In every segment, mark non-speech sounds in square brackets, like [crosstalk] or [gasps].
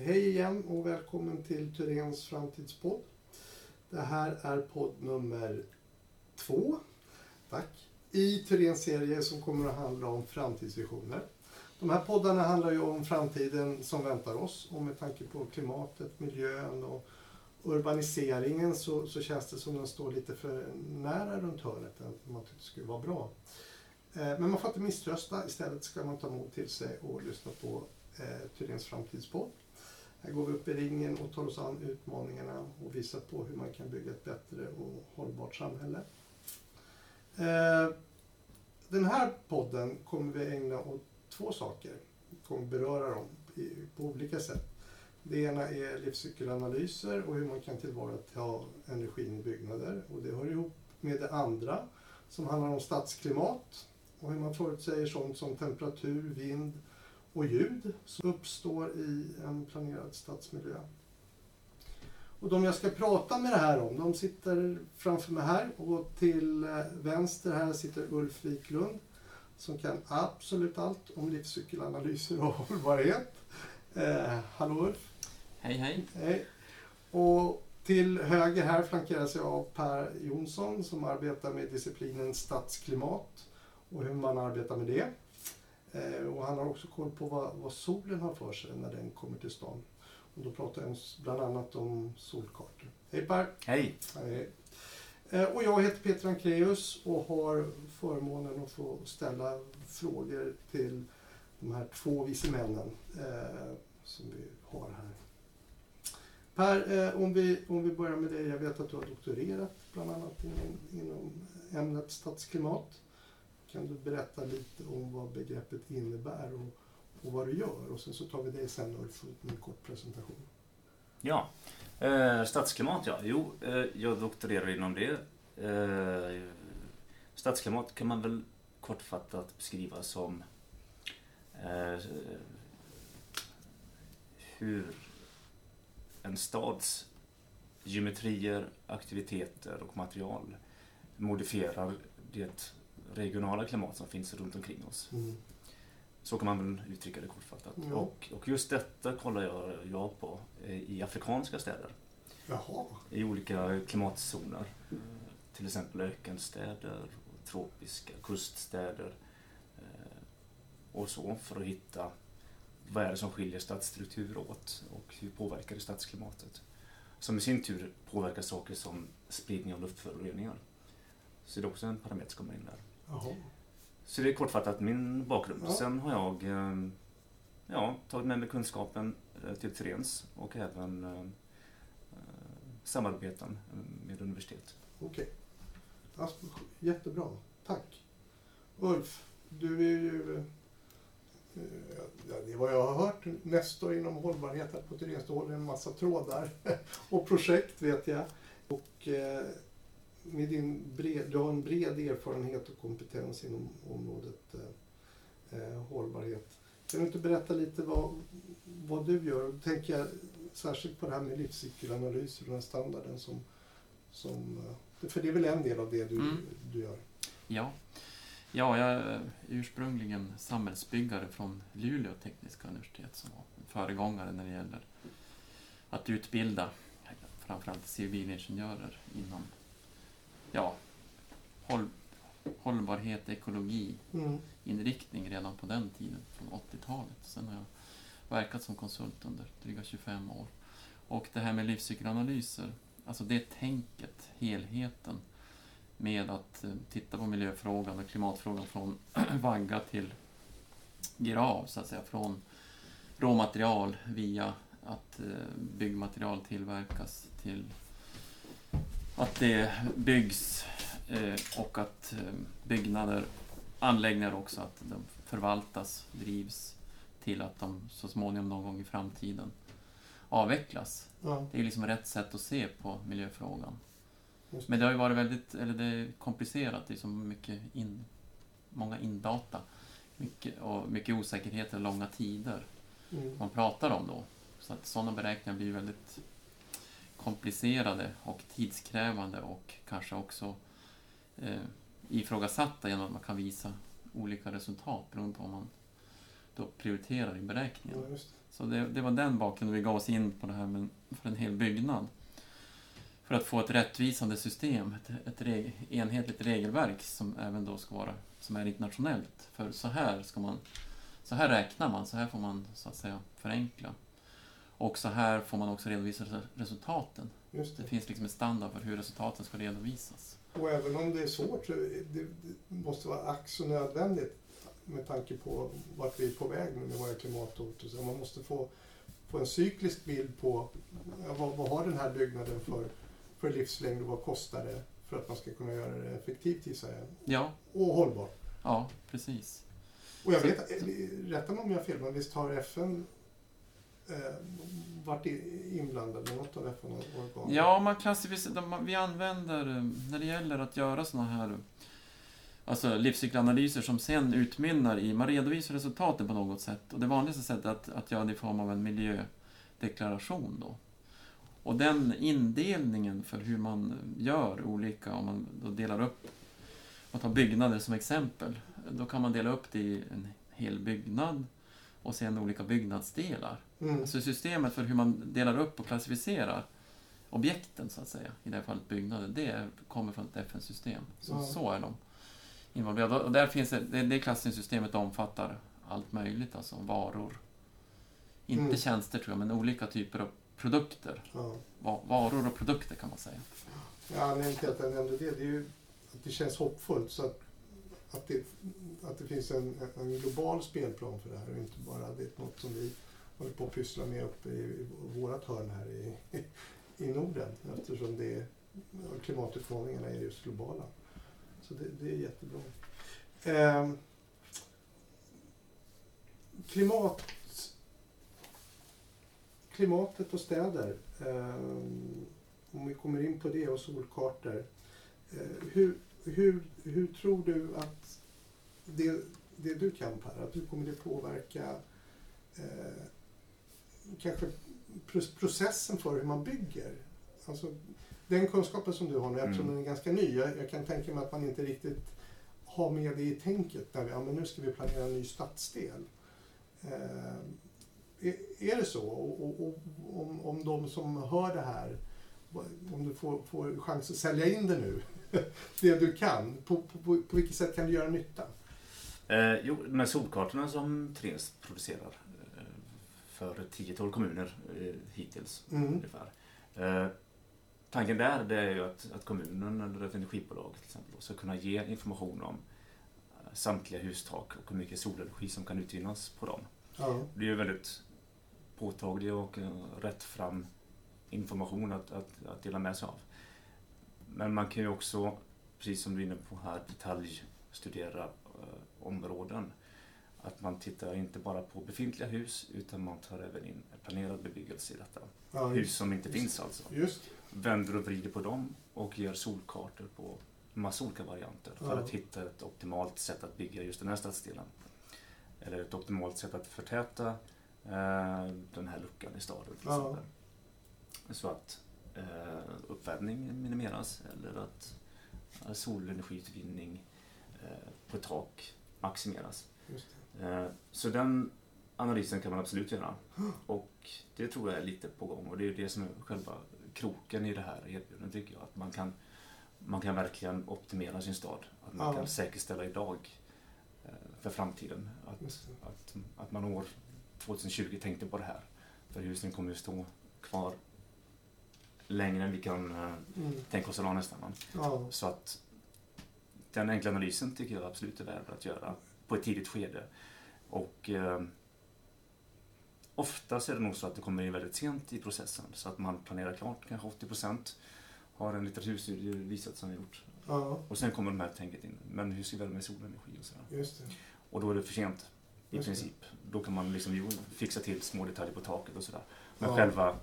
Hej igen och välkommen till Thyréns framtidspodd. Det här är podd nummer två. Tack. I Thyréns serie som kommer att handla om framtidsvisioner. De här poddarna handlar ju om framtiden som väntar oss och med tanke på klimatet, miljön och urbaniseringen så, så känns det som den står lite för nära runt hörnet. än man tyckte skulle vara bra. Eh, men man får inte misströsta. Istället ska man ta mod till sig och lyssna på eh, Tyrens framtidspodd. Här går vi upp i ringen och tar oss an utmaningarna och visar på hur man kan bygga ett bättre och hållbart samhälle. Eh, den här podden kommer vi ägna åt två saker. Vi kommer beröra dem på olika sätt. Det ena är livscykelanalyser och hur man kan tillvarata energin i byggnader. Och det hör ihop med det andra som handlar om stadsklimat och hur man förutsäger sånt som temperatur, vind och ljud som uppstår i en planerad stadsmiljö. Och de jag ska prata med det här om, de sitter framför mig här och till eh, vänster här sitter Ulf Wiklund som kan absolut allt om livscykelanalyser och [laughs] hållbarhet. Eh, hallå Ulf! Hej hej! Hej! Och till höger här flankeras jag av Per Jonsson som arbetar med disciplinen stadsklimat och hur man arbetar med det. Eh, och han har också koll på vad, vad, solen har för sig när den kommer till stånd. Och då pratar jag bland annat om solkartor. Hej Per! Hej! Hej. Eh, och jag heter Peter Ankreus och har förmånen att få ställa frågor till de här två vise männen eh, som vi har här. Per, eh, om, vi, om vi börjar med dig. Jag vet att du har doktorerat bland annat inom, inom ämnet stadsklimat. Kan du berätta lite om vad begreppet innebär och, och vad du gör? Och sen så tar vi dig sen Ulf med en kort presentation. Ja, eh, stadsklimat ja. Jo, eh, jag doktorerar inom det. Eh, stadsklimat kan man väl kortfattat beskriva som eh, hur en stads geometrier, aktiviteter och material modifierar det regionala klimat som finns runt omkring oss. Mm. Så kan man väl uttrycka det kortfattat. Ja. Och, och just detta kollar jag, jag på i afrikanska städer. Jaha. I olika klimatzoner. Till exempel ökenstäder, tropiska kuststäder eh, och så för att hitta vad är det som skiljer stadsstruktur åt och hur påverkar det stadsklimatet? Som i sin tur påverkar saker som spridning av luftföroreningar. Så det är också en parameter som kommer in där. Jaha. Så det är kortfattat min bakgrund. Ja. Sen har jag eh, ja, tagit med mig kunskapen eh, till Trens och även eh, samarbeten med universitet. Okej. Okay. jättebra. Tack. Ulf, du är ju Ja, det är vad jag har hört. Nestor inom hållbarhet här på Therese. Du håller en massa trådar [laughs] och projekt vet jag. Och med din bred, du har en bred erfarenhet och kompetens inom området eh, eh, hållbarhet. Kan du inte berätta lite vad, vad du gör? Då tänker jag särskilt på det här med livscykelanalyser och den här standarden som, som... Eh, för det är väl en del av det du, mm. du gör? Ja. ja, jag är ursprungligen samhällsbyggare från Luleå tekniska universitet som var föregångare när det gäller att utbilda framförallt civilingenjörer inom ja, håll, hållbarhet, ekologi, mm. inriktning redan på den tiden, från 80-talet. Sen har jag verkat som konsult under dryga 25 år. Och det här med livscykelanalyser, alltså det tänket, helheten med att eh, titta på miljöfrågan och klimatfrågan från [clears throat] vagga till grav, så att säga, från råmaterial via att eh, byggmaterial tillverkas till att det byggs eh, och att eh, byggnader, anläggningar också, att de förvaltas, drivs till att de så småningom någon gång i framtiden avvecklas. Ja. Det är liksom rätt sätt att se på miljöfrågan. Det. Men det har ju varit väldigt, eller det är komplicerat, det är så mycket in, många indata mycket, och mycket osäkerheter, långa tider mm. man pratar om då. Så att sådana beräkningar blir väldigt komplicerade och tidskrävande och kanske också eh, ifrågasatta genom att man kan visa olika resultat beroende på om man då prioriterar i beräkningen. Ja, det. Så det, det var den bakgrunden vi gav oss in på det här med, för en hel byggnad. För att få ett rättvisande system, ett, ett reg, enhetligt regelverk som även då ska vara som är internationellt. För så här ska man, så här räknar man, så här får man så att säga förenkla. Och så här får man också redovisa res- resultaten. Det det. finns liksom en standard för hur resultaten ska redovisas. Och även om det är svårt så det, det måste vara ack så nödvändigt med tanke på vart vi är på väg med våra klimathot. och så. Man måste få, få en cyklisk bild på vad, vad har den här byggnaden för, för livslängd och vad kostar det för att man ska kunna göra det effektivt gissar jag. Ja, Och hållbart. ja precis. Och jag vet, rätta mig om jag har fel, men visst har FN eh, varit inblandad med något av FN-organen? Ja, man klassificerar, vi använder, eh, när det gäller att göra sådana här alltså livscykelanalyser som sen utmynnar i, man redovisar resultaten på något sätt. Och det vanligaste sättet är att, att göra det i form av en miljödeklaration då. Och den indelningen för hur man eh, gör olika, om man då delar upp, man tar byggnader som exempel, då kan man dela upp det i en hel byggnad och sen olika byggnadsdelar. Mm. Så systemet för hur man delar upp och klassificerar objekten, så att säga, i det här fallet byggnader, det kommer från ett FN-system. Så, Ja. så är de involverade. Och där finns det, det, det klassningssystemet omfattar allt möjligt, alltså varor. Inte Mm. tjänster tror jag, men olika typer av produkter. Ja. Va- Varor och produkter kan man säga. Ja, anledningen till att jag nämnde det, det är ju att det känns hoppfullt. Så att, att, det, att det finns en, en global spelplan för det här och inte bara det är något som vi håller på att pyssla med uppe i, vårt hörn här i, i Norden. Eftersom det är, klimatutmaningarna är just globala. Så det, det är jättebra. Eh, klimat, klimatet och städer. Eh, om vi kommer in på det och solkartor. Eh, hur, hur, hur tror du att det, det du kan Per, att hur kommer det påverka eh, kanske pro- processen för hur man bygger? Alltså, den kunskapen som du har nu, eftersom Mm. den är ganska ny, jag, jag kan tänka mig att man inte riktigt har med det i tänket när vi, ja, men nu ska vi planera en ny stadsdel. Eh, är, är det så? Och, och, och om, om de som hör det här, om du får, får chans att sälja in det nu, [laughs] det du kan, på, på, på, på vilket sätt kan du göra nytta? Eh, jo, här solkartorna som Trens producerar för 10-12 kommuner eh, hittills Mm. ungefär. Eh, tanken där det är ju att, att kommunen eller ett energibolag till exempel då, ska kunna ge information om eh, samtliga hustak och hur mycket solenergi som kan utvinnas på dem. Ja. Det är ju väldigt påtaglig och eh, rätt fram information att, att, att dela med sig av. Men man kan ju också, precis som du är inne på här, detaljstudera eh, områden. Att man tittar inte bara på befintliga hus utan man tar även in planerad bebyggelse i detta. Ja, Hus som inte finns alltså. Just Vänder och vrider på dem och gör solkartor på massa olika varianter för Ja. att hitta ett optimalt sätt att bygga just den här stadsdelen. Eller ett optimalt sätt att förtäta eh, den här luckan i staden till Ja. exempel. Så att eh, uppvärmning minimeras eller att eh, solenergiutvinning eh, på tak maximeras. Eh, Så den analysen kan man absolut göra. Och det tror jag är lite på gång och det är det som är själva kroken i det här erbjudandet tycker jag. Att man kan, man kan verkligen optimera sin stad. Att man Ja. kan säkerställa idag eh, för framtiden. Att, att, att man år 2020 tänkte på det här. För husen kommer ju stå kvar längre än vi kan eh, Mm. tänka oss idag nästan. Ja. Så att den enkla analysen tycker jag absolut är värd att göra på ett tidigt skede. Och eh, oftast är det nog så att det kommer in väldigt sent i processen så att man planerar klart, kanske 80 procent har en litteraturstudie visat som vi gjort. ja, Och sen kommer de här tänket in. Men hur ser vi med solenergi och sådär? just det. Och då är det för sent i Just det. princip. Då kan man liksom fixa till små detaljer på taket och sådär. Men Ja. själva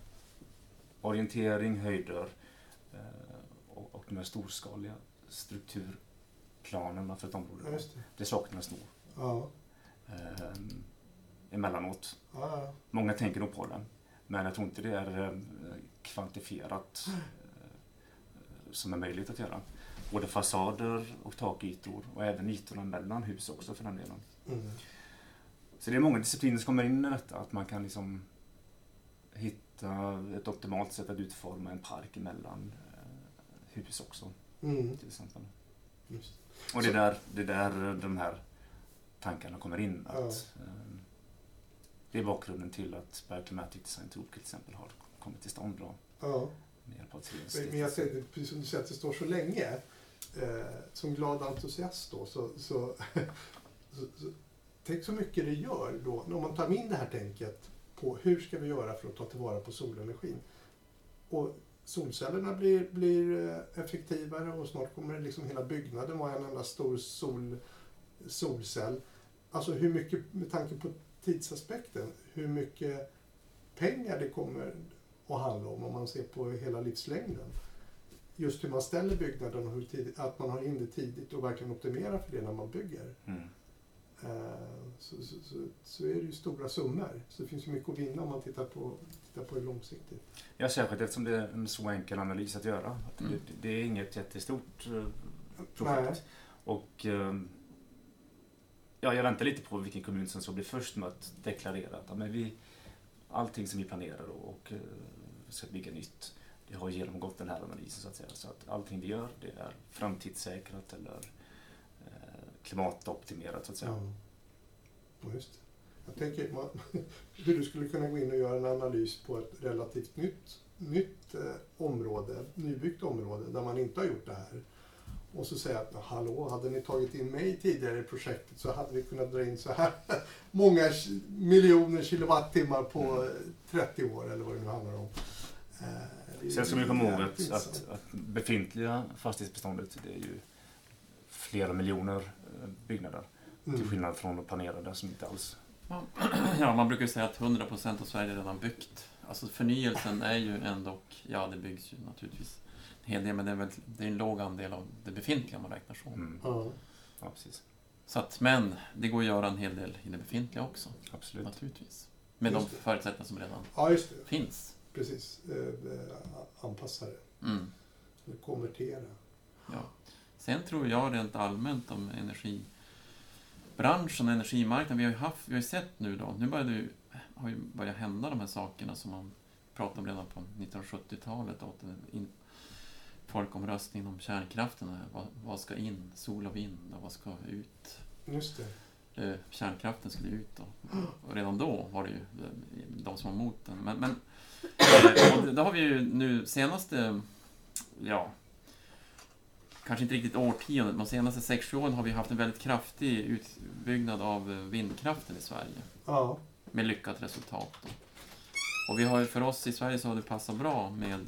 orientering, höjder eh, och, och de här storskaliga strukturplanerna för ett område. Ja, det. Det saknas nog Ja. eh, emellanåt. Ja. Många tänker nog på det, men jag tror inte det är eh, kvantifierat eh, som är möjligt att göra. Både fasader och takytor och även ytorna mellan hus också för den delen. Mm. Så det är många discipliner som kommer in i detta. Att man kan liksom hitta ett optimalt sätt att utforma en park emellan eh, hus också. Mm. Till exempel. Just. Och det är, där, det är där de här tankarna kommer in. Att, Ja. eh, det är bakgrunden till att Bioclimatic Design Group till exempel har kommit till stånd då, Ja. med hjälp av Men men jag säger, precis som du säger att det står så länge, eh, som glad entusiast då, så, så, så, så tänk så mycket det gör då, om man tar in det här tänket på hur ska vi göra för att ta tillvara på solenergin. Och solcellerna blir, blir eh, effektivare och snart kommer liksom hela byggnaden vara en enda stor sol, solcell. Alltså hur mycket, med tanke på tidsaspekten, hur mycket pengar det kommer att handla om om man ser på hela livslängden. Just hur man ställer byggnaden och hur tidigt, att man har in det tidigt och verkligen optimerar för det när man bygger. Mm. Eh, Så, så, så, så är det ju stora summor. Så det finns ju mycket att vinna om man tittar på, tittar på det långsiktigt. Ja, särskilt eftersom det är en så enkel analys att göra. Att Mm. det, det är inget jättestort eh, Nej. projekt. Och ehm, ja, jag väntar lite på vilken kommun som så blir först med att deklarera att ja, men vi, allting som vi planerar och, och eh, ska bygga nytt, det har genomgått den här analysen så att säga. Så att allting vi gör, det är framtidssäkrat eller eh, klimatoptimerat så att säga. Mm. Ja. Just det. Jag tänker man, [laughs] hur du skulle kunna gå in och göra en analys på ett relativt nytt, nytt eh, område, nybyggt område, där man inte har gjort det här. Och så säga att hallå, hade ni tagit in mig tidigare i projektet så hade vi kunnat dra in så här [laughs] många miljoner kilowattimmar på eh, 30 år eller vad det nu handlar om. Eh, Sen ska vi komma ihåg att, intressant. att, att befintliga fastighetsbeståndet, det är ju flera miljoner eh, byggnader. Till Mm. skillnad från de planerade som inte alls... [clears throat] Ja, man brukar ju säga att 100% av Sverige är redan byggt. Alltså förnyelsen är ju ändå, ja det byggs ju naturligtvis hel del, men det är, väl, det är en låg andel av det befintliga om man räknar så. Mm. Ja. Ja, precis. så att, men det går att göra en hel del i det befintliga också, Absolut. naturligtvis. Med Just de förutsättningar som redan ja, just det. finns. Precis. Eh, eh, Anpassa det. Mm. Konvertera. Ja. Sen tror jag rent allmänt om energibranschen och energimarknaden. Vi har ju, haft, vi har ju sett nu då, nu börjar det ju, har ju börjat hända de här sakerna som man pratade om redan på 1970-talet. Då, att det in, folkomröstning om kärnkraften. Vad, vad ska in? Sol och vind och vad ska ut? Just det. Eh, kärnkraften skulle ut då. Och redan då var det ju eh, de som var emot den. Men, men eh, det- har vi ju nu senaste, ja, kanske inte riktigt årtiondet, men senaste 6-7 åren har vi haft en väldigt kraftig utbyggnad av eh, vindkraften i Sverige. Ja. Med lyckat resultat. Då. Och vi har ju för oss i Sverige så har det passat bra med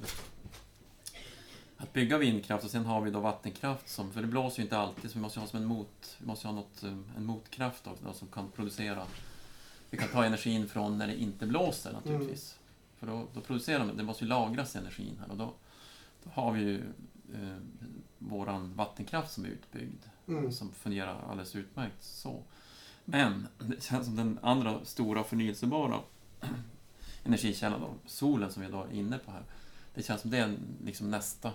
att bygga vindkraft och sen har vi då vattenkraft som, för det blåser ju inte alltid så vi måste ha som en mot, vi måste ha något, eh, en motkraft också då, som kan producera, vi kan ta energin från när det inte blåser naturligtvis. För då, då producerar man, det måste ju lagras energin här och då, då har vi ju eh, våran vattenkraft som är utbyggd Mm. som fungerar alldeles utmärkt så. Men [clears throat] det känns som den andra stora förnyelsebara [clears throat] energikällan, då, solen som vi då är inne på här. Det känns som det är liksom nästa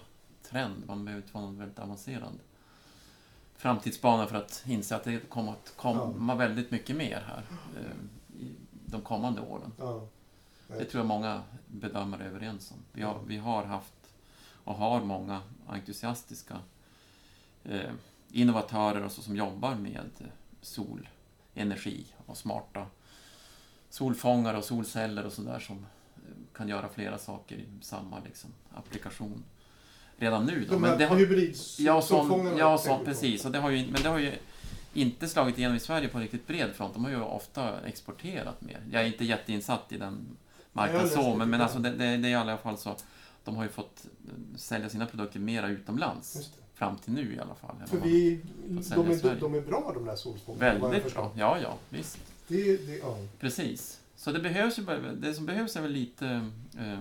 trend. Man behöver inte vara någon väldigt avancerad framtidsbana för att inse att det kommer att komma väldigt mycket mer här eh, i de kommande åren. Ja. Det tror jag många bedömare är överens om. Vi har, vi har haft och har många entusiastiska eh, innovatörer och så som jobbar med solenergi och smarta solfångare och solceller och sådär som eh, kan göra flera saker i samma liksom, applikation redan nu. Då. De Men det har, ja, sån, ja tänker så, du på. precis. Och det har ju, men det har ju inte slagit igenom i Sverige på en riktigt bred front. De har ju ofta exporterat mer. Jag är inte jätteinsatt i den marknaden så, men, men alltså det, det, det är i alla fall så. De har ju fått sälja sina produkter mera utomlands. Fram till nu i alla fall. För vi, de, är, de är bra de där solfångarna. Väldigt bra. Ja, ja, visst. Det, det, ja. Precis. Så det behövs ju det som behövs är väl lite eh,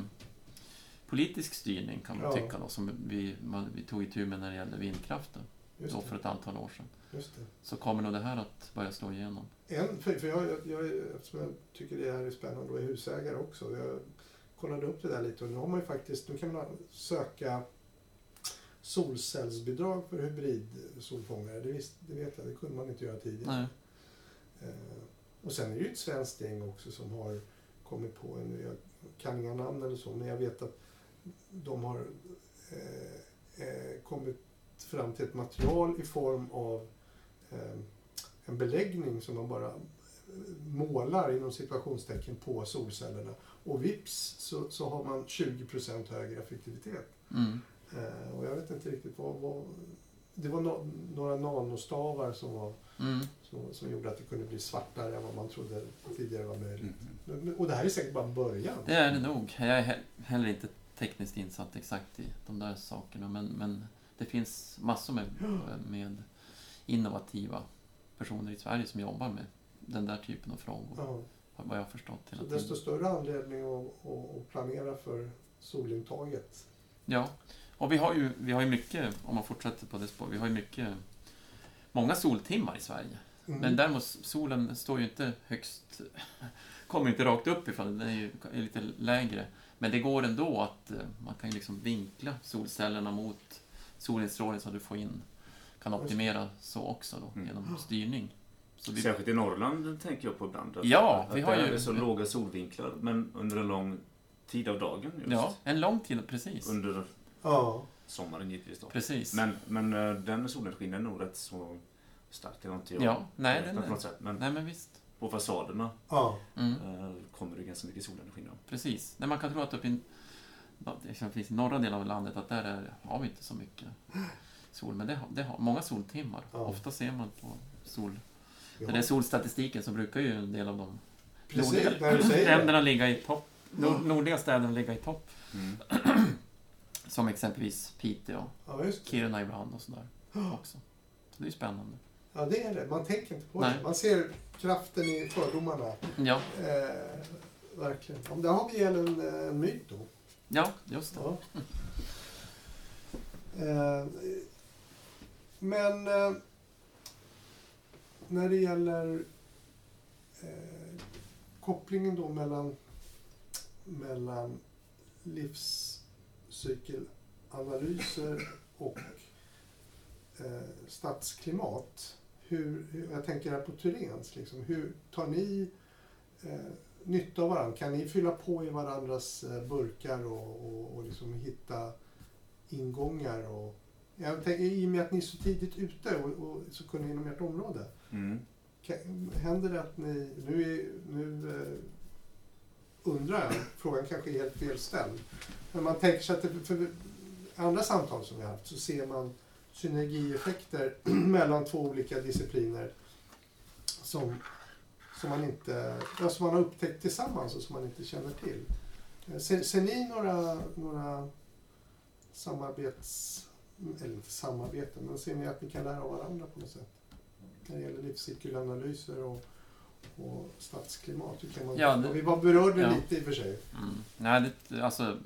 politisk styrning kan man Ja. tycka då, som vi, man, vi tog itu med när det gällde vindkraften då för ett antal år sedan. Så kommer nog det här att börja slå igenom. En, för, för jag, jag, eftersom jag tycker det här är spännande och är husägare också. Jag kollade upp det där lite och nu har man ju faktiskt, nu kan man söka solcellsbidrag för hybridsolfångare. Det, visst, det vet jag, det kunde man inte göra tidigare. Eh, Och sen är det ju ett svenskt gäng också som har kommit på en, jag kan inga namn eller så, men jag vet att de har eh, eh, kommit fram till ett material i form av eh, en beläggning som man bara målar inom situationstecken på solcellerna. Och vips så, så har man 20% högre effektivitet. Mm. Eh, och jag vet inte riktigt vad... vad det var no, några nanostavar som, var, Mm. som, som gjorde att det kunde bli svartare än vad man trodde tidigare var möjligt. Mm. Och det här är säkert bara början. Det är det nog. Jag är he- heller inte tekniskt insatt exakt i de där sakerna, men, men det finns massor med, med innovativa personer i Sverige som jobbar med den där typen av frågor, Ja. vad jag har förstått hela Så desto större anledning att, att, planera för solintaget. Ja, och vi har ju, vi har ju mycket, om man fortsätter på det spåret, vi har ju mycket, många soltimmar i Sverige. Mm. Men däremot, solen står ju inte högst, [laughs] kommer inte rakt upp ifrån, den är ju är lite lägre. Men det går ändå att eh, man kan liksom vinkla solcellerna mot solinstrålning så att du får in, kan optimera så också då, Mm. genom styrning. Så vi, Särskilt i Norrland tänker jag på ibland. Att, Ja, att vi har ju- är så låga solvinklar, men under en lång tid av dagen. Just. ja, en lång tid, precis. Under Ja, sommaren givetvis då. Precis. Men, men eh, den solenergin är nog rätt så stark. Det har inte jag Ja, nej, den på är- något sätt. Men Nej, men visst. På fasaderna ja. Mm. eh, kommer det ganska mycket solenergi. Då. Precis. Nej, man kan tro att uppe i, exempelvis i norra delen av landet, att där är, har vi inte så mycket sol. Men det har, det har många soltimmar. Ja. Ofta ser man på sol... Vi När har- det är solstatistiken så brukar ju en del av de Precis, nordliga när du säger det. länderna ligga i topp. Nord, nordliga städerna ligga i topp. Mm. Som exempelvis Piteå, Ja. Kiruna ibland och sådär också. Så det är ju spännande. Ja, det är det. Man tänker inte på Nej. det. Man ser kraften i fördomarna. Ja, Eh, verkligen. Ja, där har vi en, en myt då. ja just det. Ja. Eh, men eh, när det gäller eh, kopplingen då mellan, mellan livscykelanalyser och eh, stadsklimat. Hur, jag tänker här på Tyrens, liksom, hur tar ni eh, nytta av varandra? Kan ni fylla på i varandras eh, burkar och, och, och liksom hitta ingångar? Och, jag tänker, I och med att ni är så tidigt ute och, och så kunniga inom ert område. Mm. Kan, händer det att ni, nu, nu eh, undrar jag, frågan kanske är helt fel ställd. Men man tänker sig att det, för andra samtal som vi har haft så ser man synergieffekter [clears throat] mellan två olika discipliner som, som man inte, ja, som man har upptäckt tillsammans och som man inte känner till. Eh, Ser, ser ni några, några samarbets, eller inte samarbeten, men ser ni att ni kan lära av varandra på något sätt? När det gäller livscykelanalyser och, och stadsklimat. Man, Ja, det- vi var berörde ja. lite i och för sig. Mm. Nej, det, alltså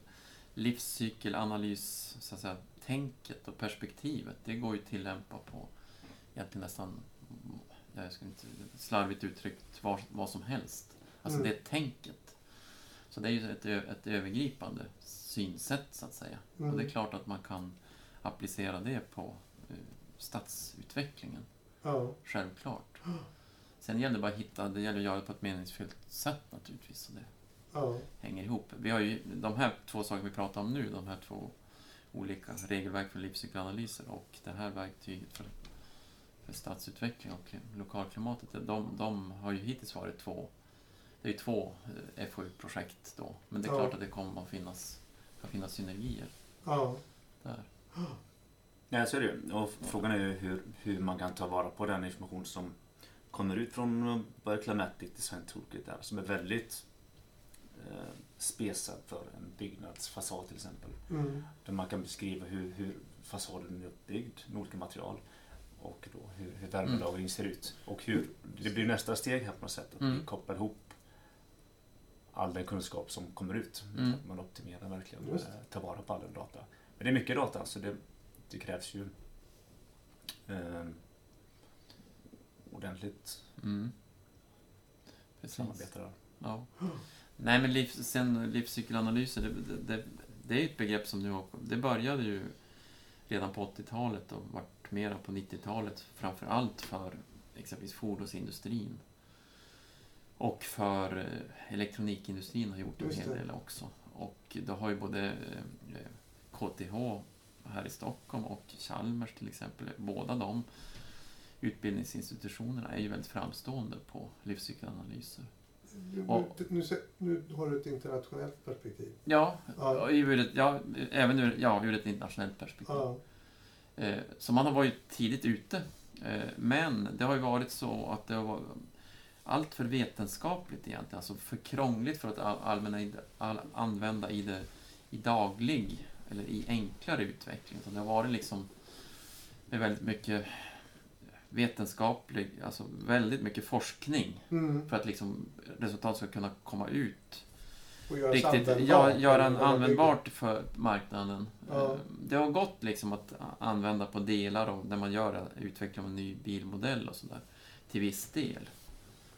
livscykelanalys, så att säga, tänket och perspektivet, det går ju att tillämpa på egentligen nästan, jag ska inte slarvigt uttryckt, vad, vad som helst. Alltså Mm. det är tänket. Så det är ju ett, ett övergripande synsätt, så att säga. Mm. Och det är klart att man kan applicera det på eh, stadsutvecklingen, Ja. självklart. Sen gäller det bara att hitta, det gäller att göra det på ett meningsfullt sätt naturligtvis. Så det, Ja. hänger ihop. Vi har ju de här två saker vi pratar om nu, de här två olika regelverk för livscykelanalyser och det här verktyget för, för stadsutveckling och kli- lokalklimatet, de, de har ju hittills varit två, det är ju två eh, FoU-projekt då, men det är Ja. klart att det kommer att finnas, kan finnas synergier Ja. där. Ja, så är det ju. Och frågan är ju hur, hur man kan ta vara på den information som kommer ut från Berkeley Design Toolkit där, som är väldigt spesad för en byggnadsfasad till exempel. Mm. Där man kan beskriva hur, hur fasaden är uppbyggd med olika material och då hur, hur värmelagring ser ut. Och hur, det blir nästa steg här på något sätt, att Mm. vi kopplar ihop all den kunskap som kommer ut. Mm. Att man optimerar verkligen, Just eh, tar vara på all den data. Men det är mycket data, så det, det krävs ju eh, ordentligt Mm. Samarbete där. Ja. Nej, men liv, sen livscykelanalyser, det, det, det, är ett begrepp som nu har... Det började ju redan på 80-talet och vart mera på 90-talet, framför allt för exempelvis fordonsindustrin. Och för eh, elektronikindustrin har gjort en hel del också. Och då har ju både eh, KTH här i Stockholm och Chalmers till exempel, båda de utbildningsinstitutionerna är ju väldigt framstående på livscykelanalyser. Nu, Och- nu, har du ett internationellt perspektiv. Ja, Ja. ur ett, ja även ur, ja, ur ett internationellt perspektiv. Ja. Eh, Så man har varit tidigt ute. Eh, Men det har ju varit så att det har varit allt för vetenskapligt egentligen, alltså för krångligt för att all- allmänna all, använda i, det, i daglig eller i enklare utveckling. Så det har varit liksom med väldigt mycket vetenskaplig, alltså väldigt mycket forskning Mm. för att liksom resultat ska kunna komma ut Och göras riktigt, ja, göra en användbart för marknaden. Ja. Eh, Det har gått liksom att använda på delar av när man gör utveckling av en ny bilmodell och sådär. Till viss del.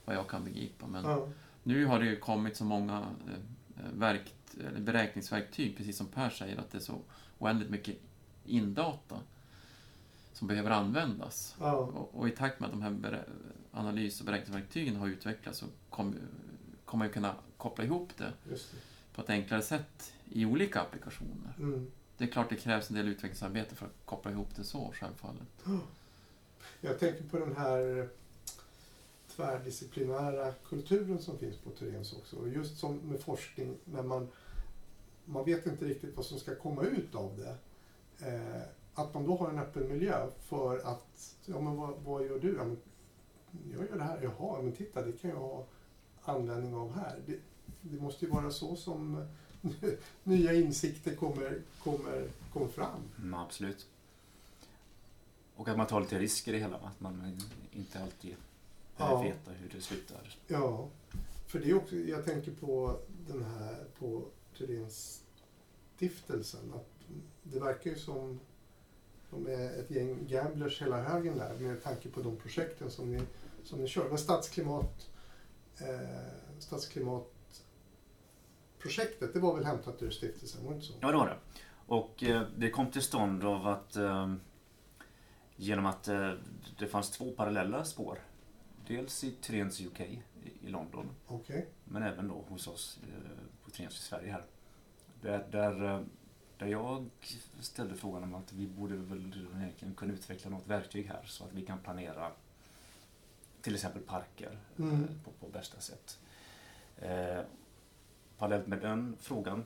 Vad jag kan begripa. Men. Ja. nu har det ju kommit så många eh, verkt, beräkningsverktyg, precis som Per säger, att det är så oändligt mycket indata som behöver användas. Ja. Och, och i takt med att de här analys och beräkningsverktygen har utvecklats så kommer kommer man ju kunna koppla ihop det det. på ett enklare sätt i olika applikationer. Mm. Det är klart det krävs en del utvecklingsarbete för att koppla ihop det så, självfallet. [gasps] Jag tänker på den här tvärdisciplinära kulturen som finns på Thorens också. Och just som med forskning, när man, man vet inte riktigt vad som ska komma ut av det. Eh, att man då har en öppen miljö för att, ja men vad, vad gör du? Ja, men, jag gör det här, jaha, men titta det kan jag ha användning av här. Det, det måste ju vara så som [laughs] nya insikter kommer, kommer, kommer fram. Mm, absolut. Och att man tar lite risker i det hela. Att man inte alltid Ja. veta hur det slutar. Ja, för det är också, jag tänker på den här, på Thorens stiftelsen. Att det verkar ju som de är ett gäng gamblers hela högen där med tanke på de projekten som ni, som ni kör. Men stadsklimat, eh, stadsklimatprojektet, det var väl hämtat ur stiftelsen, var det inte så? Ja, det var det. Och eh, det kom till stånd av att eh, genom att eh, det fanns två parallella spår. Dels i Trens UK i, i London, Okej. men även då hos oss eh, på Trens i Sverige här. Där, där, eh, där jag ställde frågan om att vi borde väl egentligen kunna utveckla något verktyg här så att vi kan planera till exempel parker eh, Mm. på, på bästa sätt. Eh, parallellt med den frågan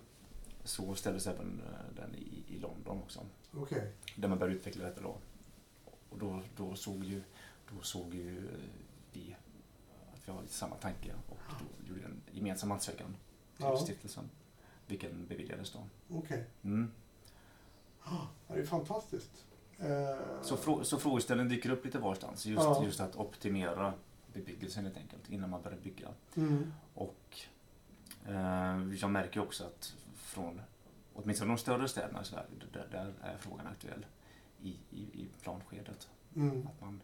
så ställdes även eh, den i, i London också. Okej. Där man började utveckla detta då. Och då, då såg ju, då såg ju eh, vi att vi har samma tanke och då gjorde en gemensam ansökan till Ja. stiftelsen. Vilken beviljades då. Okej. Mm. Ja, Det är fantastiskt. Eh, Så, frå, så frågeställningen dyker upp lite varstans. Just, Ja. just att optimera bebyggelsen helt enkelt innan man börjar bygga. mm. Och eh, jag märker också att från åtminstone de större städerna i Sverige, där, där är frågan aktuell i, i, i planskedet. Mm. Att man,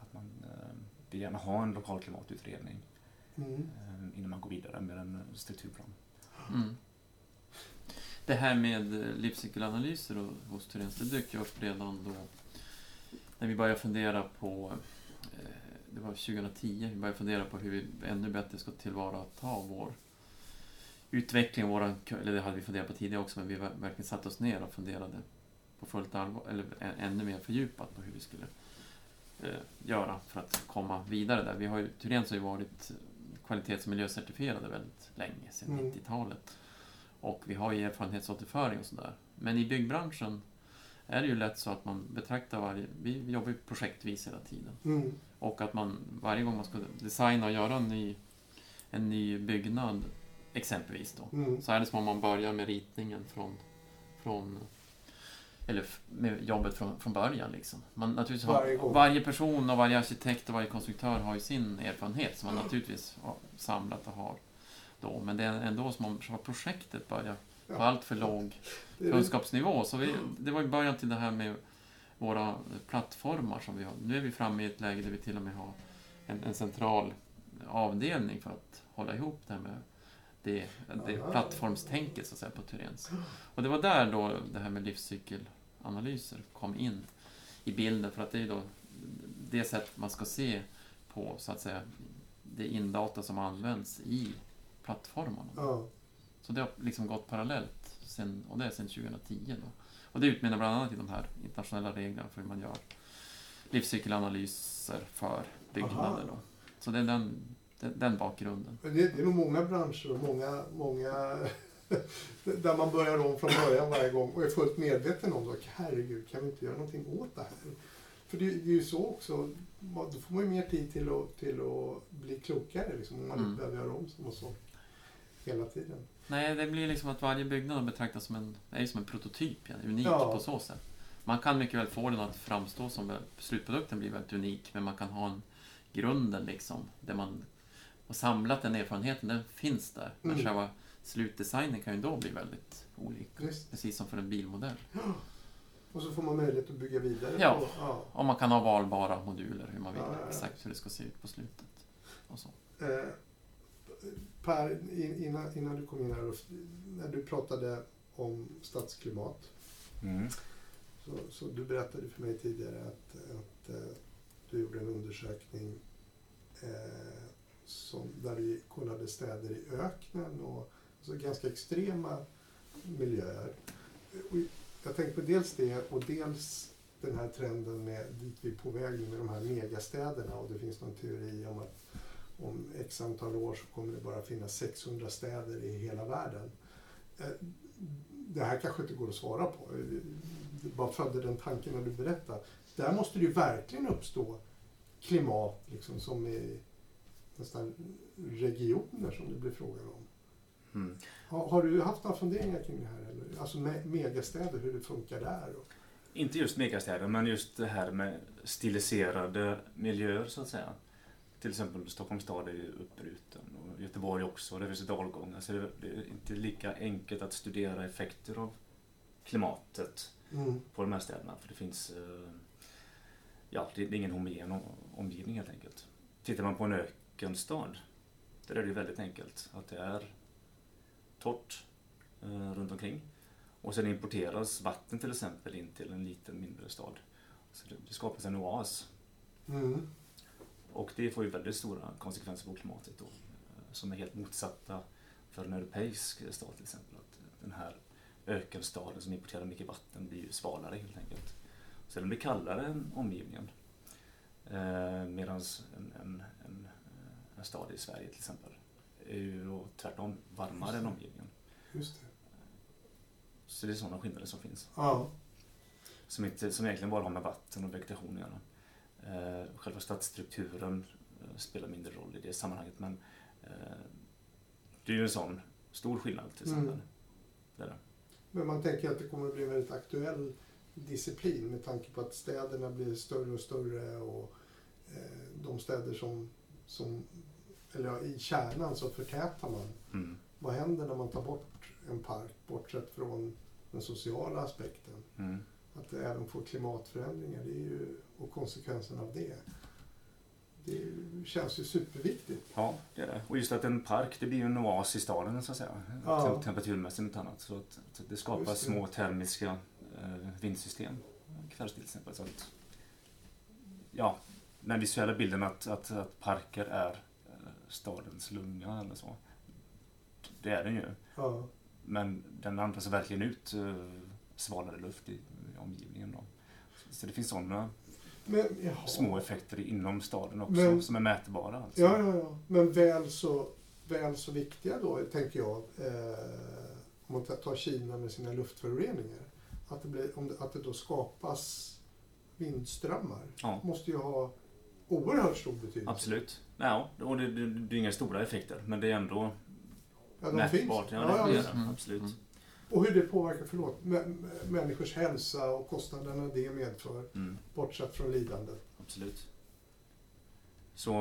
att man eh, vill gärna ha en lokal klimatutredning Mm. eh, innan man går vidare med en strukturplan. Mm. Det här med eh, livscykelanalyser och- hos Thorens, det dök ju upp redan då när vi började fundera på, eh, det var 2010, vi började fundera på hur vi ännu bättre ska tillvarata vår utveckling, våran, eller det hade vi funderat på tidigare också, men vi ver- verkligen satte oss ner och funderade på fullt allvar, eller ännu mer fördjupat på hur vi skulle eh, göra för att komma vidare där. Vi har ju, Thorens har ju varit kvalitets och miljöcertifierade väldigt länge, sedan Mm. 90-talet. Och vi har ju erfarenhetsåterföring och sådär. Men i byggbranschen är det ju lätt så att man betraktar varje... Vi jobbar ju projektvis hela tiden. Mm. Och att man varje gång man ska designa och göra en ny, en ny byggnad, exempelvis då, Mm. så är det som om man börjar med ritningen från, från eller med jobbet från, från början. Liksom. Man, naturligtvis har, Varje gång. varje person och varje arkitekt och varje konstruktör har ju sin erfarenhet som man naturligtvis har samlat och har då. Men det är ändå som om själva projektet börjar på Ja. allt för låg kunskapsnivå. Så vi, det var ju början till det här med våra plattformar som vi har. Nu är vi framme i ett läge där vi till och med har en, en central avdelning för att hålla ihop det här med det, det plattformstänket så att säga på Thorens. Och det var där då det här med livscykelanalyser kom in i bilden för att det är då det sätt man ska se på så att säga det indata som används i plattformarna. Ja. Så det har liksom gått parallellt, sen, och det är sedan 2010. Då. Och det utmynnar bland annat i de här internationella reglerna för hur man gör livscykelanalyser för byggnader. Då. Så det är den, den, den bakgrunden. Det, det är nog många branscher och många, många [laughs] där man börjar om från början varje gång och är fullt medveten om det. Herregud, kan vi inte göra någonting åt det här? För det, det är ju så också, då får man ju mer tid till att, till att bli klokare liksom, om man Mm. inte behöver göra om små saker hela tiden. Nej, det blir liksom att varje byggnad betraktas som en, är som en prototyp, ja, unik Ja. på så sätt. Man kan mycket väl få den att framstå som, slutprodukten blir väldigt unik, men man kan ha en grunden liksom, där man har samlat den erfarenheten, den finns där. Men Mm. själva slutdesignen kan ju då bli väldigt olika. Visst. Precis som för en bilmodell. [gasps] Och så får man möjlighet att bygga vidare Ja. på... Ja. Och man kan ha valbara moduler, hur man vill, ja. exakt hur det ska se ut på slutet. Och så. Eh, per, in- innan, innan du kom in här, när du pratade om stadsklimat Mm. Så, så du berättade för mig tidigare att, att eh, du gjorde en undersökning eh, som, där du kollade städer i öknen och alltså ganska extrema miljöer. Och jag tänkte på dels det och dels den här trenden med dit vi är på väg med de här megastäderna och det finns någon teori om att om x antal år så kommer det bara finnas 600 städer i hela världen. Eh, Det här kanske inte går att svara på. Det bara födde den tanken när du berättade. Där måste det ju verkligen uppstå klimat liksom, som är nästan regioner som det blir frågan om. Mm. Har, har du haft några funderingar kring det här? Eller? Alltså me- megastäder, hur det funkar där? Och, Inte just megastäder, men just det här med stiliserade miljöer så att säga. Till exempel Stockholms stad är ju uppbruten och Göteborg också, det finns dalgångar. Så det är- det är inte lika enkelt att studera effekter av klimatet mm. på de här städerna. För det finns, eh, ja, det är ingen homogen om- omgivning helt enkelt. Tittar man på en ökenstad, där är det ju väldigt enkelt. Att det är torrt eh, runt omkring. Och sen importeras vatten till exempel in till en liten mindre stad. Så det, det skapas en oas. Mm. Och det får ju väldigt stora konsekvenser på klimatet då. eh, Som är helt motsatta för en europeisk stad till exempel. Att den här ökenstaden som importerar mycket vatten blir ju svalare helt enkelt. Så den blir kallare än omgivningen. Eh, Medan en, en, en, en stad i Sverige till exempel är ju då tvärtom varmare än omgivningen. Just det. Så det är sådana skillnader som finns. Ja. Som, inte, som egentligen bara har med vatten och vegetation att göra. Eh, själva stadsstrukturen eh, spelar mindre roll i det sammanhanget men eh, det är ju en sån stor skillnad till exempel. Mm. Det är det. Men man tänker att det kommer att bli en väldigt aktuell disciplin med tanke på att städerna blir större och större och de städer som, som eller ja, i kärnan så förtätar man. Mm. Vad händer när man tar bort en park, bortsett från den sociala aspekten? Mm. Att det även får klimatförändringar det är ju, och konsekvenserna av det. Det känns ju superviktigt. Ja, det är det. Och just att en park, det blir ju en oas i staden så att säga. Ja. Tem- Temperaturmässigt och annat. Så att, att det skapas Just det. små termiska eh, vindsystem kvällstid till exempel. Så att, ja, den visuella bilden att, att, att parker är eh, stadens lunga eller så. Det är den ju. Ja. Men den andas verkligen ut eh, svalare luft i omgivningen. Då. Så det finns sådana Men, små effekter inom staden också Men- som är mätbara. Alltså. Ja, ja, ja. Men väl så, väl så viktiga då, tänker jag. Eh, om man tar Kina med sina luftföroreningar. Att det, blir, om det, att det då skapas vindströmmar. Ja. måste ju ha oerhört stor betydelse. Absolut. Ja, och det, det, det är inga stora effekter, men det är ändå Ja, de finns. mätbart. Ja, Ja, det, ja, det. Mm. Absolut. Mm. Och hur det påverkar förlåt, mä- människors hälsa och kostnaderna det medför. Mm, Bortsett från lidandet. absolut. Så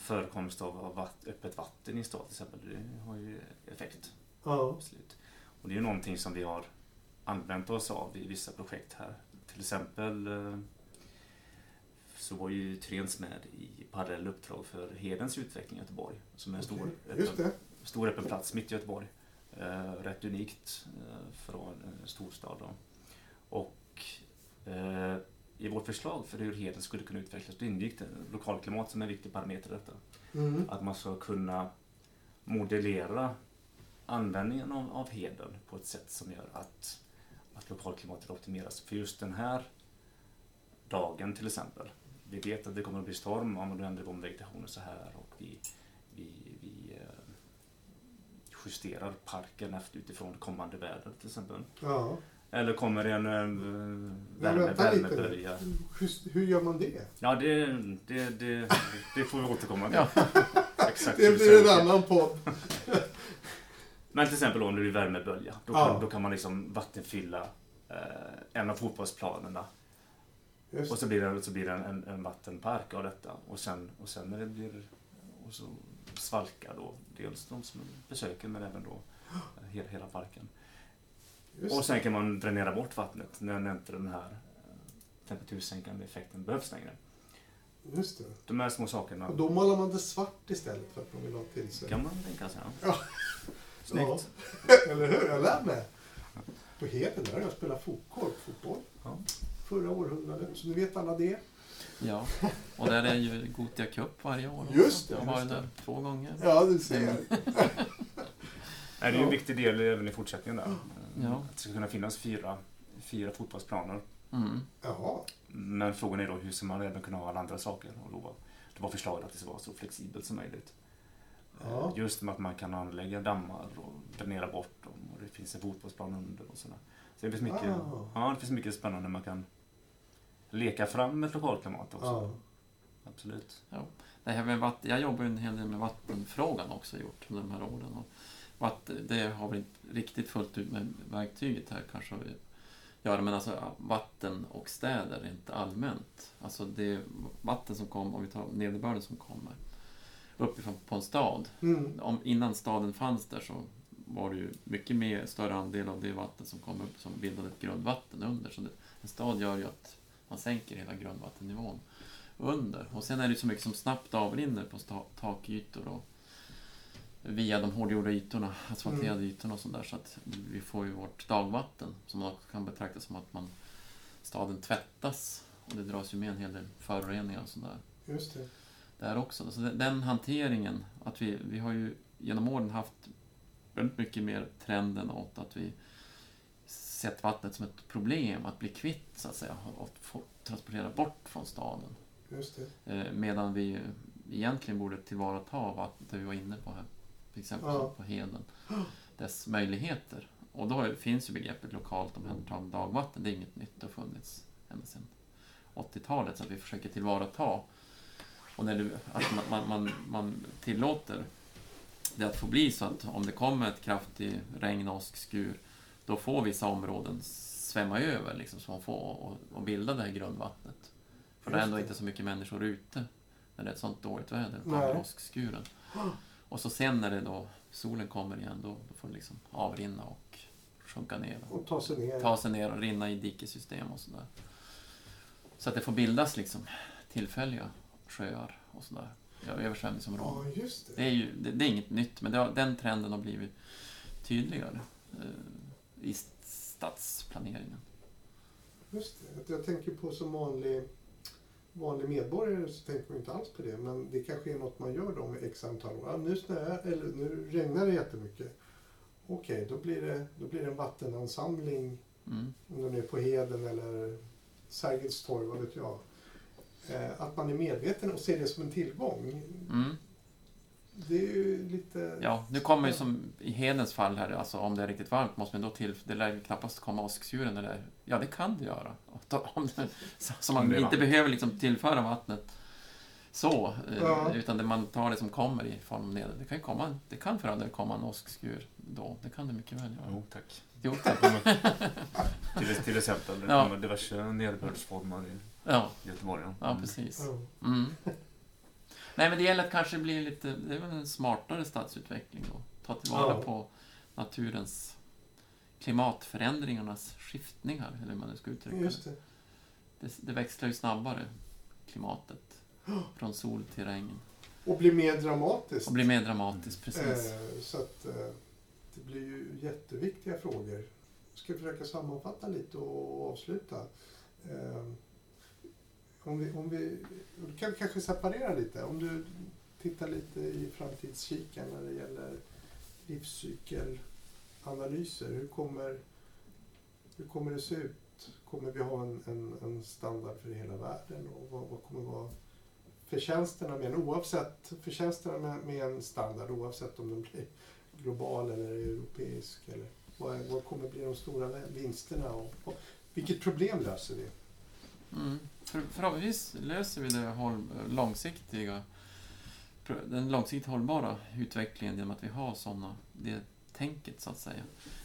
förekomst av, av vatt, öppet vatten i stad till exempel, det har ju effekt. Ja. Absolut. Och det är ju någonting som vi har använt oss av i vissa projekt här. Till exempel eh, så var ju Trens med i parallell uppdrag för Hedens utveckling i Göteborg. Som är en stor, Okej. Just öppen, stor öppen plats mitt i Göteborg. Eh, rätt unikt eh, från en storstad. Då. Och eh, i vårt förslag för hur heden skulle kunna utvecklas, då ingick lokalklimat som en viktig parameter i detta. Mm. Att man ska kunna modellera användningen av, av heden på ett sätt som gör att, att lokalklimatet optimeras. För just den här dagen till exempel. Vi vet att det kommer att bli storm om du ändrar om vegetationen så här och vi, vi, vi eh, justerar parken efter utifrån kommande väder till exempel. Ja. Eller kommer det en eh, värme, värmebölja. nu. Hur, hur gör man det? Ja, det, det, det, det får vi återkomma till. Ja. [laughs] Exakt Det blir en annan podd. [laughs] Men till exempel om det blir värmebölja. Då Ja. kan, då kan man liksom vattenfylla eh, en av fotbollsplanerna. Just Och så blir det, så blir det en, en vattenpark av detta. Och sen, och sen när det blir och så svalkar då dels de som besöker men även då hela, hela parken. Just Och sen kan man dränera bort vattnet när inte den här eh, temperatursänkande effekten behövs längre. Just det. De här små sakerna Och då målar man det svart istället för att man vill ha till sig. kan man tänka sig. Ja. Ja. [laughs] Snyggt. [laughs] Eller hur? Jag lär mig. På Heden där har jag spelat fotboll, fotboll. Ja. Förra århundradet. Så nu vet alla det. Ja, och där är ju Gotia Cup varje år. också. Just det, Jag har varit där två gånger. Ja, du ser. Nej, det är ju en viktig del även i fortsättningen där. Ja. Att det ska kunna finnas fyra, fyra fotbollsplaner. Mm. Jaha. Men frågan är då hur ska man även kunna ha alla andra saker? Och då var, det var förslaget att det ska vara så flexibelt som möjligt. Ja. Eh, Just med att man kan anlägga dammar och dränera bort dem och det finns en fotbollsplan under och sådär. Så det finns mycket, Ah. ja, det finns mycket spännande man kan leka fram ett lokalklimat också. Ja. Absolut. Det här med vatten, jag jobbar ju en hel del med vattenfrågan också gjort under de här åren. Och vatten, det har vi inte riktigt fullt ut med verktyget här kanske att göra, men alltså ja, vatten och städer rent allmänt. Alltså det vatten som kommer, om vi tar nederbörden som kommer uppifrån på en stad. Mm. Om, innan staden fanns där så var det ju mycket mer, större andel av det vatten som kom upp som bildade ett grundvatten under. Så det, en stad gör ju att man sänker hela grundvattennivån under. Och sen är det så mycket som snabbt avrinner på takytor och via de hårdgjorda ytorna, asfalterade Mm. ytorna och sådär. Så att vi får ju vårt dagvatten som man också kan betrakta som att man, staden tvättas. Och det dras ju med en hel del föroreningar och sådär Just det. där också. Så den hanteringen, att vi, vi har ju genom åren haft väldigt mycket mer trenden åt att vi sett vattnet som ett problem att bli kvitt, så att säga, och få transportera bort från staden. Just det. Eh, medan vi egentligen borde tillvarata vattnet, det vi var inne på här, till exempel Ja. på Heden, dess möjligheter. Och då finns ju begreppet lokalt omhändertagande dagvatten, det är inget nytt, det har funnits ända sedan 80-talet, så att vi försöker tillvarata och när du, att man, man, man, man tillåter det att få bli så att om det kommer ett kraftigt regn och åskskur, då får vissa områden svämma över liksom, så man får och, och bilda det här grundvattnet. För det är Just ändå det. inte så mycket människor ute när det är ett sånt dåligt väder, åskskuren. Och så sen när det då solen kommer igen, då, då får det liksom avrinna och sjunka ner. Och ta sig ner. Ta sig ner och rinna i dikesystem och sådär. Så att det får bildas liksom tillfälliga sjöar och sådär. Ja, översvämningsområden. Ja, just Det det. är ju det, det är inget nytt, men har, den trenden har blivit tydligare eh, i stadsplaneringen. Just det. Att Jag tänker på som vanlig, vanlig medborgare så tänker man inte alls på det. Men det kanske är något man gör då med x antal år. Ja, nu snöar eller nu regnar det jättemycket. Okej, då, blir det, då blir det en vattenansamling Mm. om den är på Heden eller Sergels torg, vad vet jag. Eh, att man är medveten och ser det som en tillgång. Mm. Det är ju lite... Ja, nu kommer ju som i Hedens fall här, alltså om det är riktigt varmt måste man då till, det lär ju knappast komma åskskuren eller, ja det kan det göra. Om det, så, man inte behöver liksom tillföra vattnet så, eh, Ja. utan det man tar det som kommer i form av neder. Det kan ju komma, det kan för all komma en åskskur då, det kan det mycket väl göra. Jo, tack. Jo, [laughs] kommer, till, till exempel, det Ja. kommer diverse nederbördsformer i ja, Göteborg. ja. Mm. precis. Mm. Nej, men det gäller att kanske bli lite, det är väl en smartare stadsutveckling då. Ta tillvara Ja. på naturens klimatförändringarnas skiftningar, eller hur man nu ska uttrycka Just det. det. det. Det växlar ju snabbare, klimatet. [gasps] Från sol till regn. Och blir mer dramatiskt. Och blir mer dramatiskt, precis. Eh, så att eh, det blir ju jätteviktiga frågor. Jag ska försöka sammanfatta lite och avsluta. Eh, om vi, om vi då kan vi kanske separera lite. Om du tittar lite i framtidskikaren när det gäller livscykelanalyser. Hur kommer, hur kommer det se ut? Kommer vi ha en, en, en standard för hela världen? Och vad, vad kommer vara förtjänsterna med en, oavsett förtjänsterna med, med en standard oavsett om den blir global eller europeisk? Eller vad, vad kommer bli de stora vinsterna? Och, och vilket problem löser vi? Mm. För, förhoppningsvis löser vi det håll, långsiktiga, den långsiktigt hållbara utvecklingen genom att vi har såna, det tänket så att säga.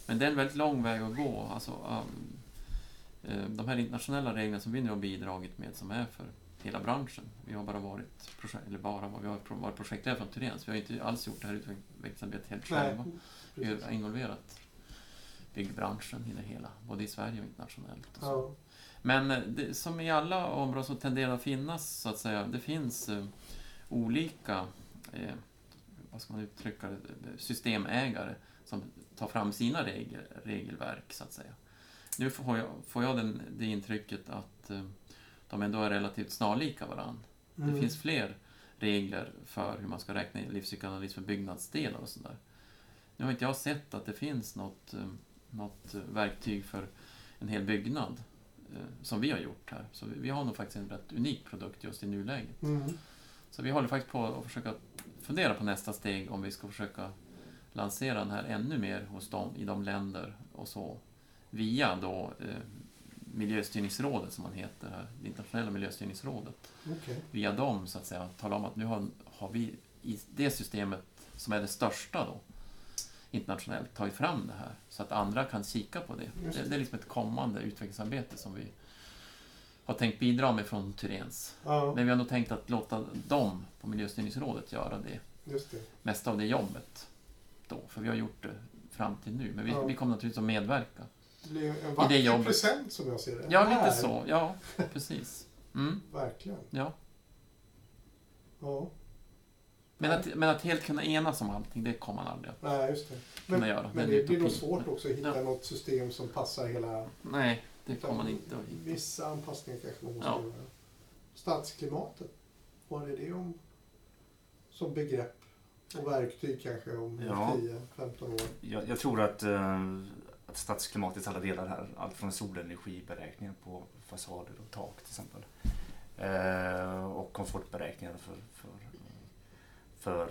Men det är en väldigt lång väg att gå. Alltså, um, eh, de här internationella reglerna som vi nu har bidragit med som är för hela branschen. Vi har bara varit, projekt, eller bara, vi har varit projektledare från Tyrens. Vi har inte alls gjort det här utvecklingsarbetet helt själva. Vi har involverat byggbranschen i det hela, både i Sverige och internationellt. Och. Men eh, det, som i alla områden så tenderar att finnas, så att säga, det finns eh, olika, eh, vad ska man uttrycka det, systemägare som tar fram sina regel, regelverk, så att säga. Nu får jag, får jag den, det intrycket att eh, de ändå är relativt snarlika varann. Mm. Det finns fler regler för hur man ska räkna livscykelanalys för byggnadsdelar och sådär. Nu har inte jag sett att det finns något, eh, något eh, verktyg för en hel byggnad eh, som vi har gjort här. Så vi- vi har nog faktiskt en rätt unik produkt just i nuläget. Mm. Så vi håller faktiskt på att försöka fundera på nästa steg om vi ska försöka lansera den här ännu mer hos dem i de länder och så via då eh, Miljöstyrningsrådet som man heter här, det internationella miljöstyrningsrådet Okej. via dem så att säga tala om att nu har, har vi i det systemet som är det största då internationellt tagit fram det här så att andra kan kika på det. Det, det. är liksom ett kommande utvecklingsarbete som vi har tänkt bidra med från Tyrens. Ja, Men vi har nog tänkt att låta dem på Miljöstyrningsrådet göra det just det. mesta av det jobbet då, för vi har gjort det fram till nu. Men vi, Ja. vi kommer naturligtvis att medverka. Det blir en det vacker jobbet. present som jag ser det. Ja, Här. lite så. Ja, precis. Mm, Verkligen. ja. Ja. Men att, men att helt kunna enas om allting, det kommer man aldrig att Nej, just det. kunna Men, göra. men är det blir nog svårt också att hitta Ja. något system som passar hela... Nej, det kommer man inte att hitta. Vissa anpassningar kanske man måste Ja. göra. Stadsklimatet, vad är det om som begrepp? Och verktyg kanske om Ja. 10-15 år. Jag, jag tror att, eh, att stadsklimatets alla delar här, allt från solenergiberäkningar på fasader och tak till exempel. Eh, och komfortberäkningar för, för, för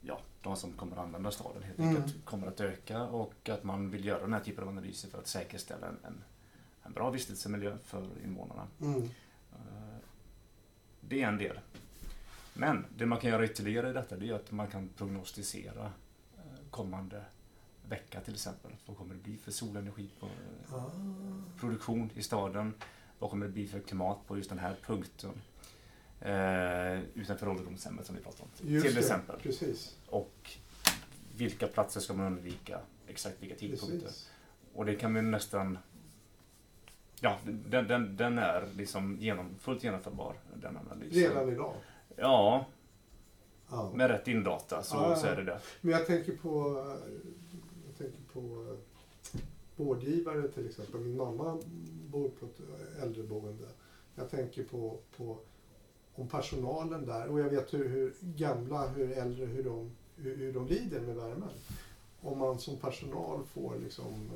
ja, de som kommer att använda staden helt Mm. enkelt kommer att öka och att man vill göra den här typen av analyser för att säkerställa en, en, en bra vistelsemiljö för invånarna. Mm. Eh, Det är en del. Men det man kan göra ytterligare i detta det är att man kan prognostisera eh, kommande vecka till exempel. Vad kommer det bli för solenergi på eh, Ah. produktion i staden? Vad kommer det bli för klimat på just den här punkten? Eh, utanför ålderdomshemmet som vi pratade om. Just till det, exempel. Precis. Och vilka platser ska man undvika? Exakt vilka tidpunkter? precis. Och det kan vi nästan... Ja, den, den, den är liksom genom, fullt genomförbar, den analysen. Redan idag. Ja, Ja. med rätt indata så, Ja, så är det det. Men jag tänker på, jag tänker på eh, vårdgivare till exempel. Min mamma bor på ett äldreboende. Jag tänker på, på om personalen där och jag vet hur, hur gamla, hur äldre, hur de, hur, hur de lider med värmen. Om man som personal får liksom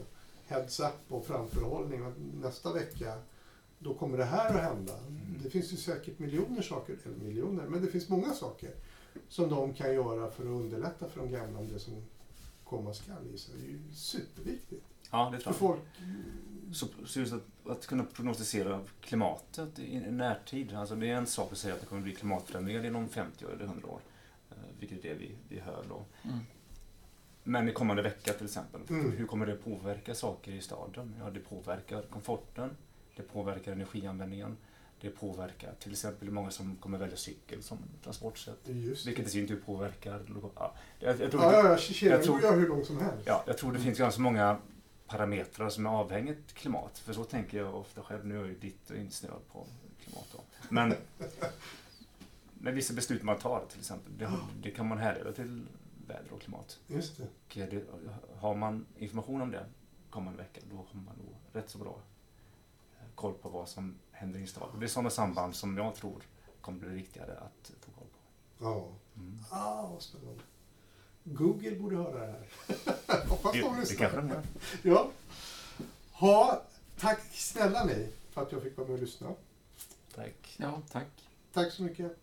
heads up och framförhållning att nästa vecka då kommer det här att hända. Det finns ju säkert miljoner saker, eller miljoner, men det finns många saker som de kan göra för att underlätta för de gamla om det som komma skall. Det är ju superviktigt. Ja, det tror jag. folk, Så, så just att, att kunna prognostisera klimatet i, i närtid. Alltså det är en sak att säga att det kommer bli klimatförändringar inom 50 år eller 100 år. eh, Vilket är det vi, vi hör då. Mm. Men i kommande vecka till exempel. Mm. Hur kommer det påverka saker i staden? Ja, det påverkar komforten. Det påverkar energianvändningen. Det påverkar till exempel många som kommer välja cykel som transportsätt. Vilket i sin tur påverkar... Ja, jag, jag tror Ja, ja, ja, kedjan jag tror- jag hur långt som helst. Ja, jag tror det finns ganska många parametrar som är avhängigt klimat. För så tänker jag ofta själv. Nu är jag ju ditt och insnöad på klimat. Då. Men [laughs] med vissa beslut man tar till exempel. Det, det kan man härleda till väder och klimat. Just det. Och det, har man information om det kommande vecka då har man nog rätt så bra eh, koll på vad som händer inslag. Det är sådana samband som jag tror kommer bli viktigare att få koll på. Ja. Mm. Ah, vad spännande. Google borde höra det här. [laughs] Hoppas Det, de det lyssnar. kanske de gör. Ja. Ha, tack snälla ni för att jag fick vara med och lyssna. Tack. Ja, tack. Tack så mycket.